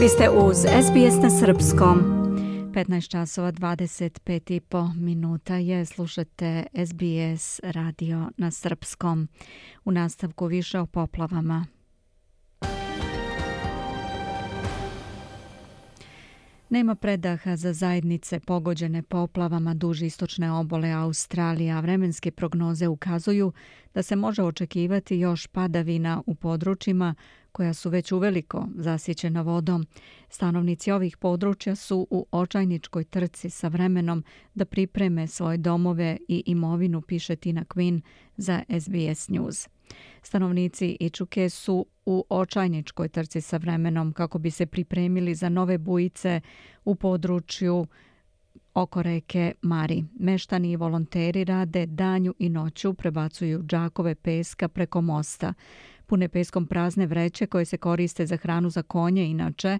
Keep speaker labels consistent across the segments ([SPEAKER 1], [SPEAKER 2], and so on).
[SPEAKER 1] Vi ste uz SBS na Srpskom. 15 časova 25 i po minuta je. Slušate SBS radio na Srpskom. U nastavku više o poplavama. Nema predaha za zajednice pogođene poplavama duži istočne obole Australije, a vremenske prognoze ukazuju da se može očekivati još padavina u područjima koja su već uveliko zasićena vodom. Stanovnici ovih područja su u očajničkoj trci sa vremenom da pripreme svoje domove i imovinu, piše Tina Quinn za SBS News. Stanovnici Ičuke su u očajničkoj trci sa vremenom kako bi se pripremili za nove bujice u području oko reke Mari. Meštani i volonteri rade danju i noću, prebacuju džakove peska preko mosta. Pune peskom prazne vreće koje se koriste za hranu za konje inače,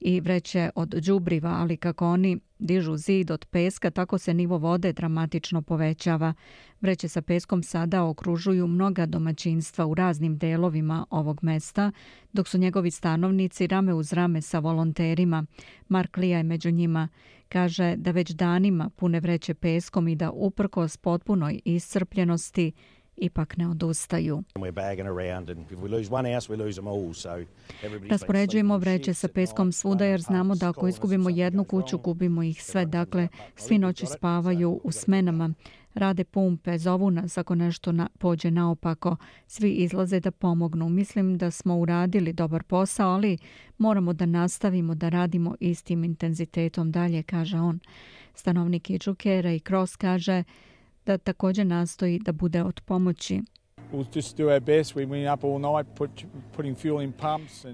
[SPEAKER 1] i vreće od đubriva, ali kako oni dižu zid od peska, tako se nivo vode dramatično povećava. Vreće sa peskom sada okružuju mnoga domaćinstva u raznim delovima ovog mesta, dok su njegovi stanovnici rame uz rame sa volonterima. Mark Lija je među njima. Kaže da već danima pune vreće peskom i da uprkos potpunoj iscrpljenosti ipak ne odustaju. Raspoređujemo vreće sa peskom svuda jer znamo da ako izgubimo jednu kuću, gubimo ih sve. Dakle, svi noći spavaju u smenama. Rade pumpe, zovu nas ako nešto na, pođe naopako. Svi izlaze da pomognu. Mislim da smo uradili dobar posao, ali moramo da nastavimo da radimo istim intenzitetom dalje, kaže on. Stanovnik Ičukera i Cross kaže da također nastoji da bude od pomoći.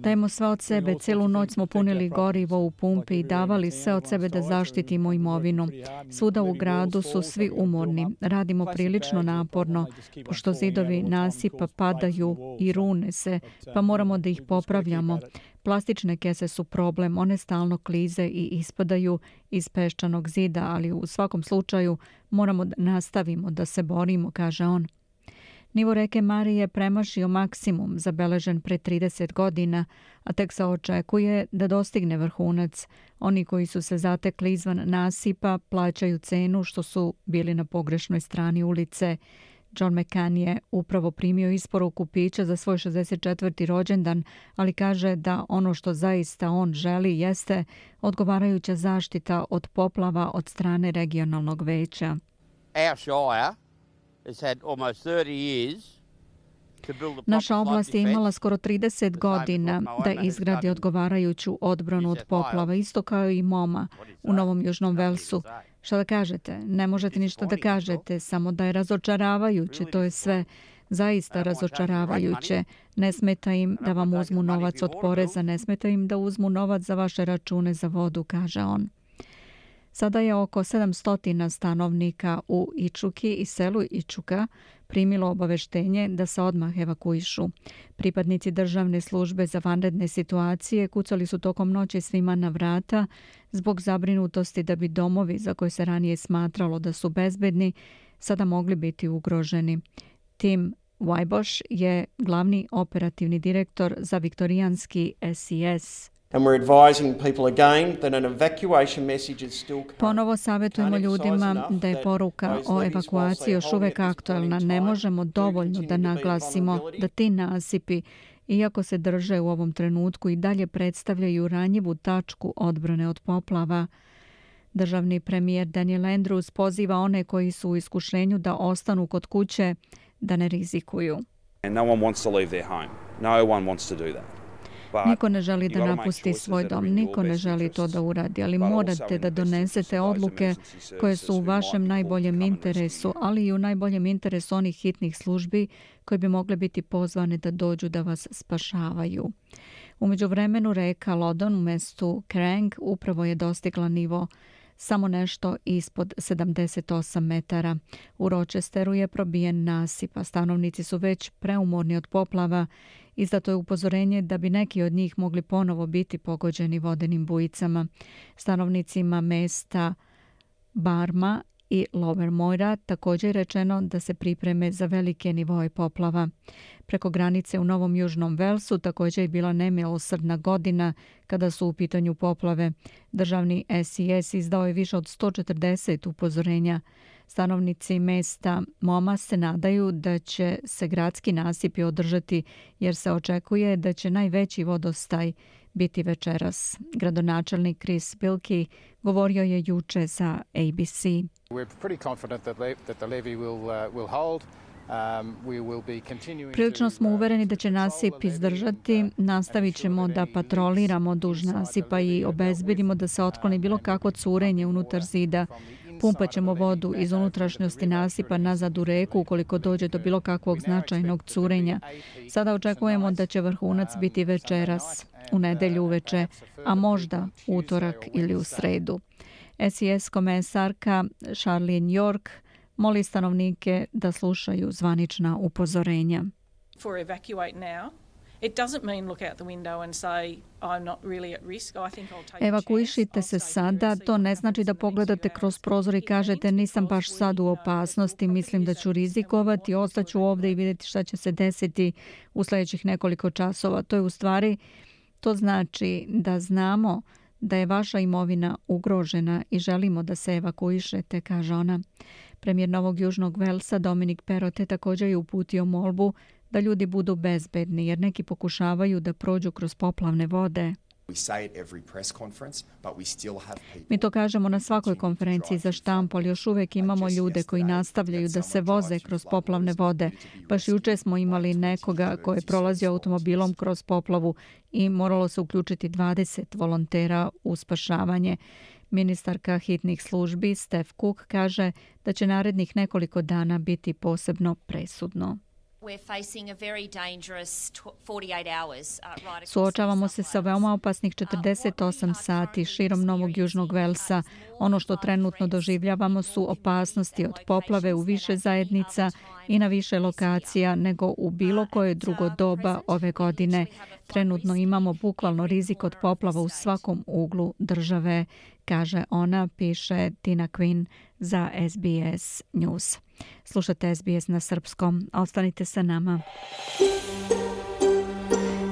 [SPEAKER 1] Dajemo sve od sebe, celu noć smo punili gorivo u pumpi i davali sve od sebe da zaštitimo imovinu. Svuda u gradu su svi umorni, radimo prilično naporno, pošto zidovi nasipa padaju i rune se, pa moramo da ih popravljamo. Plastične kese su problem, one stalno klize i ispadaju iz peščanog zida, ali u svakom slučaju moramo da nastavimo da se borimo, kaže on. Nivo reke Marije premašio maksimum zabeležen pre 30 godina, a tek se očekuje da dostigne vrhunac. Oni koji su se zatekli izvan nasipa plaćaju cenu što su bili na pogrešnoj strani ulice. John McCann je upravo primio isporuku pića za svoj 64. rođendan, ali kaže da ono što zaista on želi jeste odgovarajuća zaštita od poplava od strane regionalnog veća. Our Naša oblast je imala skoro 30 godina da izgradi odgovarajuću odbranu od poplava, isto kao i Moma u Novom Južnom Velsu. Šta da kažete? Ne možete ništa da kažete, samo da je razočaravajuće, to je sve zaista razočaravajuće. Ne smeta im da vam uzmu novac od poreza, ne smeta im da uzmu novac za vaše račune za vodu, kaže on. Sada je oko 700 stanovnika u Ičuki i selu Ičuka primilo obaveštenje da se odmah evakuišu. Pripadnici državne službe za vanredne situacije kucali su tokom noći svima na vrata zbog zabrinutosti da bi domovi za koje se ranije smatralo da su bezbedni sada mogli biti ugroženi. Tim Wajboš je glavni operativni direktor za viktorijanski SES. Ponovo savjetujemo ljudima da je poruka o evakuaciji još uvek aktualna. Ne možemo dovoljno da naglasimo da ti nasipi, iako se drže u ovom trenutku, i dalje predstavljaju ranjivu tačku odbrane od poplava. Državni premijer Daniel Andrews poziva one koji su u iskušenju da ostanu kod kuće da ne rizikuju. No one wants to leave their home. No one wants to do that. Niko ne želi da napusti svoj dom, niko ne želi to da uradi, ali morate da donesete odluke koje su u vašem najboljem interesu, ali i u najboljem interesu onih hitnih službi koji bi mogle biti pozvane da dođu da vas spašavaju. Umeđu vremenu reka Lodon u mestu Krang upravo je dostigla nivo samo nešto ispod 78 metara. U Rochesteru je probijen nasip, a stanovnici su već preumorni od poplava. Izdato je upozorenje da bi neki od njih mogli ponovo biti pogođeni vodenim bujicama. Stanovnicima mesta Barma i Lower Moira također je rečeno da se pripreme za velike nivoje poplava. Preko granice u Novom Južnom Velsu također je bila nemilosrdna godina kada su u pitanju poplave. Državni SIS izdao je više od 140 upozorenja. Stanovnici mesta Moma se nadaju da će se gradski nasipi održati jer se očekuje da će najveći vodostaj biti večeras. Gradonačelnik Chris Bilki govorio je juče za ABC. We're pretty confident that the levy will uh, will hold. Um, Prilično smo uvereni da će nasip izdržati. Nastavit ćemo da patroliramo duž nasipa i obezbedimo da se otkloni bilo kakvo curenje unutar zida. Pumpat ćemo vodu iz unutrašnjosti nasipa nazad u reku ukoliko dođe do bilo kakvog značajnog curenja. Sada očekujemo da će vrhunac biti večeras, u nedelju uveče, a možda utorak ili u sredu. SIS komesarka Charlene York moli stanovnike da slušaju zvanična upozorenja. For evacuate now, Evakuišite se sada, to ne znači da pogledate kroz prozor i kažete nisam baš sad u opasnosti, mislim da ću rizikovati, ostaću ovdje i vidjeti šta će se desiti u sljedećih nekoliko časova. To je u stvari, to znači da znamo da je vaša imovina ugrožena i želimo da se evakuišete, kaže ona. Premijer Novog Južnog Velsa Dominik Perote također je uputio molbu da ljudi budu bezbedni jer neki pokušavaju da prođu kroz poplavne vode. Mi to kažemo na svakoj konferenciji za štampu, ali još uvijek imamo ljude koji nastavljaju da se voze kroz poplavne vode. Baš juče smo imali nekoga koji je prolazio automobilom kroz poplavu i moralo se uključiti 20 volontera u spašavanje. Ministarka hitnih službi Steph Cook kaže da će narednih nekoliko dana biti posebno presudno. Uh, Suočavamo se sa veoma opasnih 48 uh, sati širom Novog Južnog Velsa. Ono što trenutno doživljavamo su opasnosti od poplave u više zajednica i na više lokacija nego u bilo koje drugo doba ove godine. Trenutno imamo bukvalno rizik od poplava u svakom uglu države, kaže ona, piše Tina Quinn za SBS News. Slušate SBS na srpskom. Ostanite sa nama.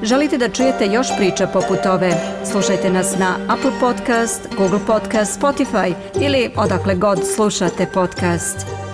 [SPEAKER 1] Želite da čujete još priča poput ove? Slušajte nas na Apple Podcast, Google Podcast, Spotify ili odakle god slušate podcast.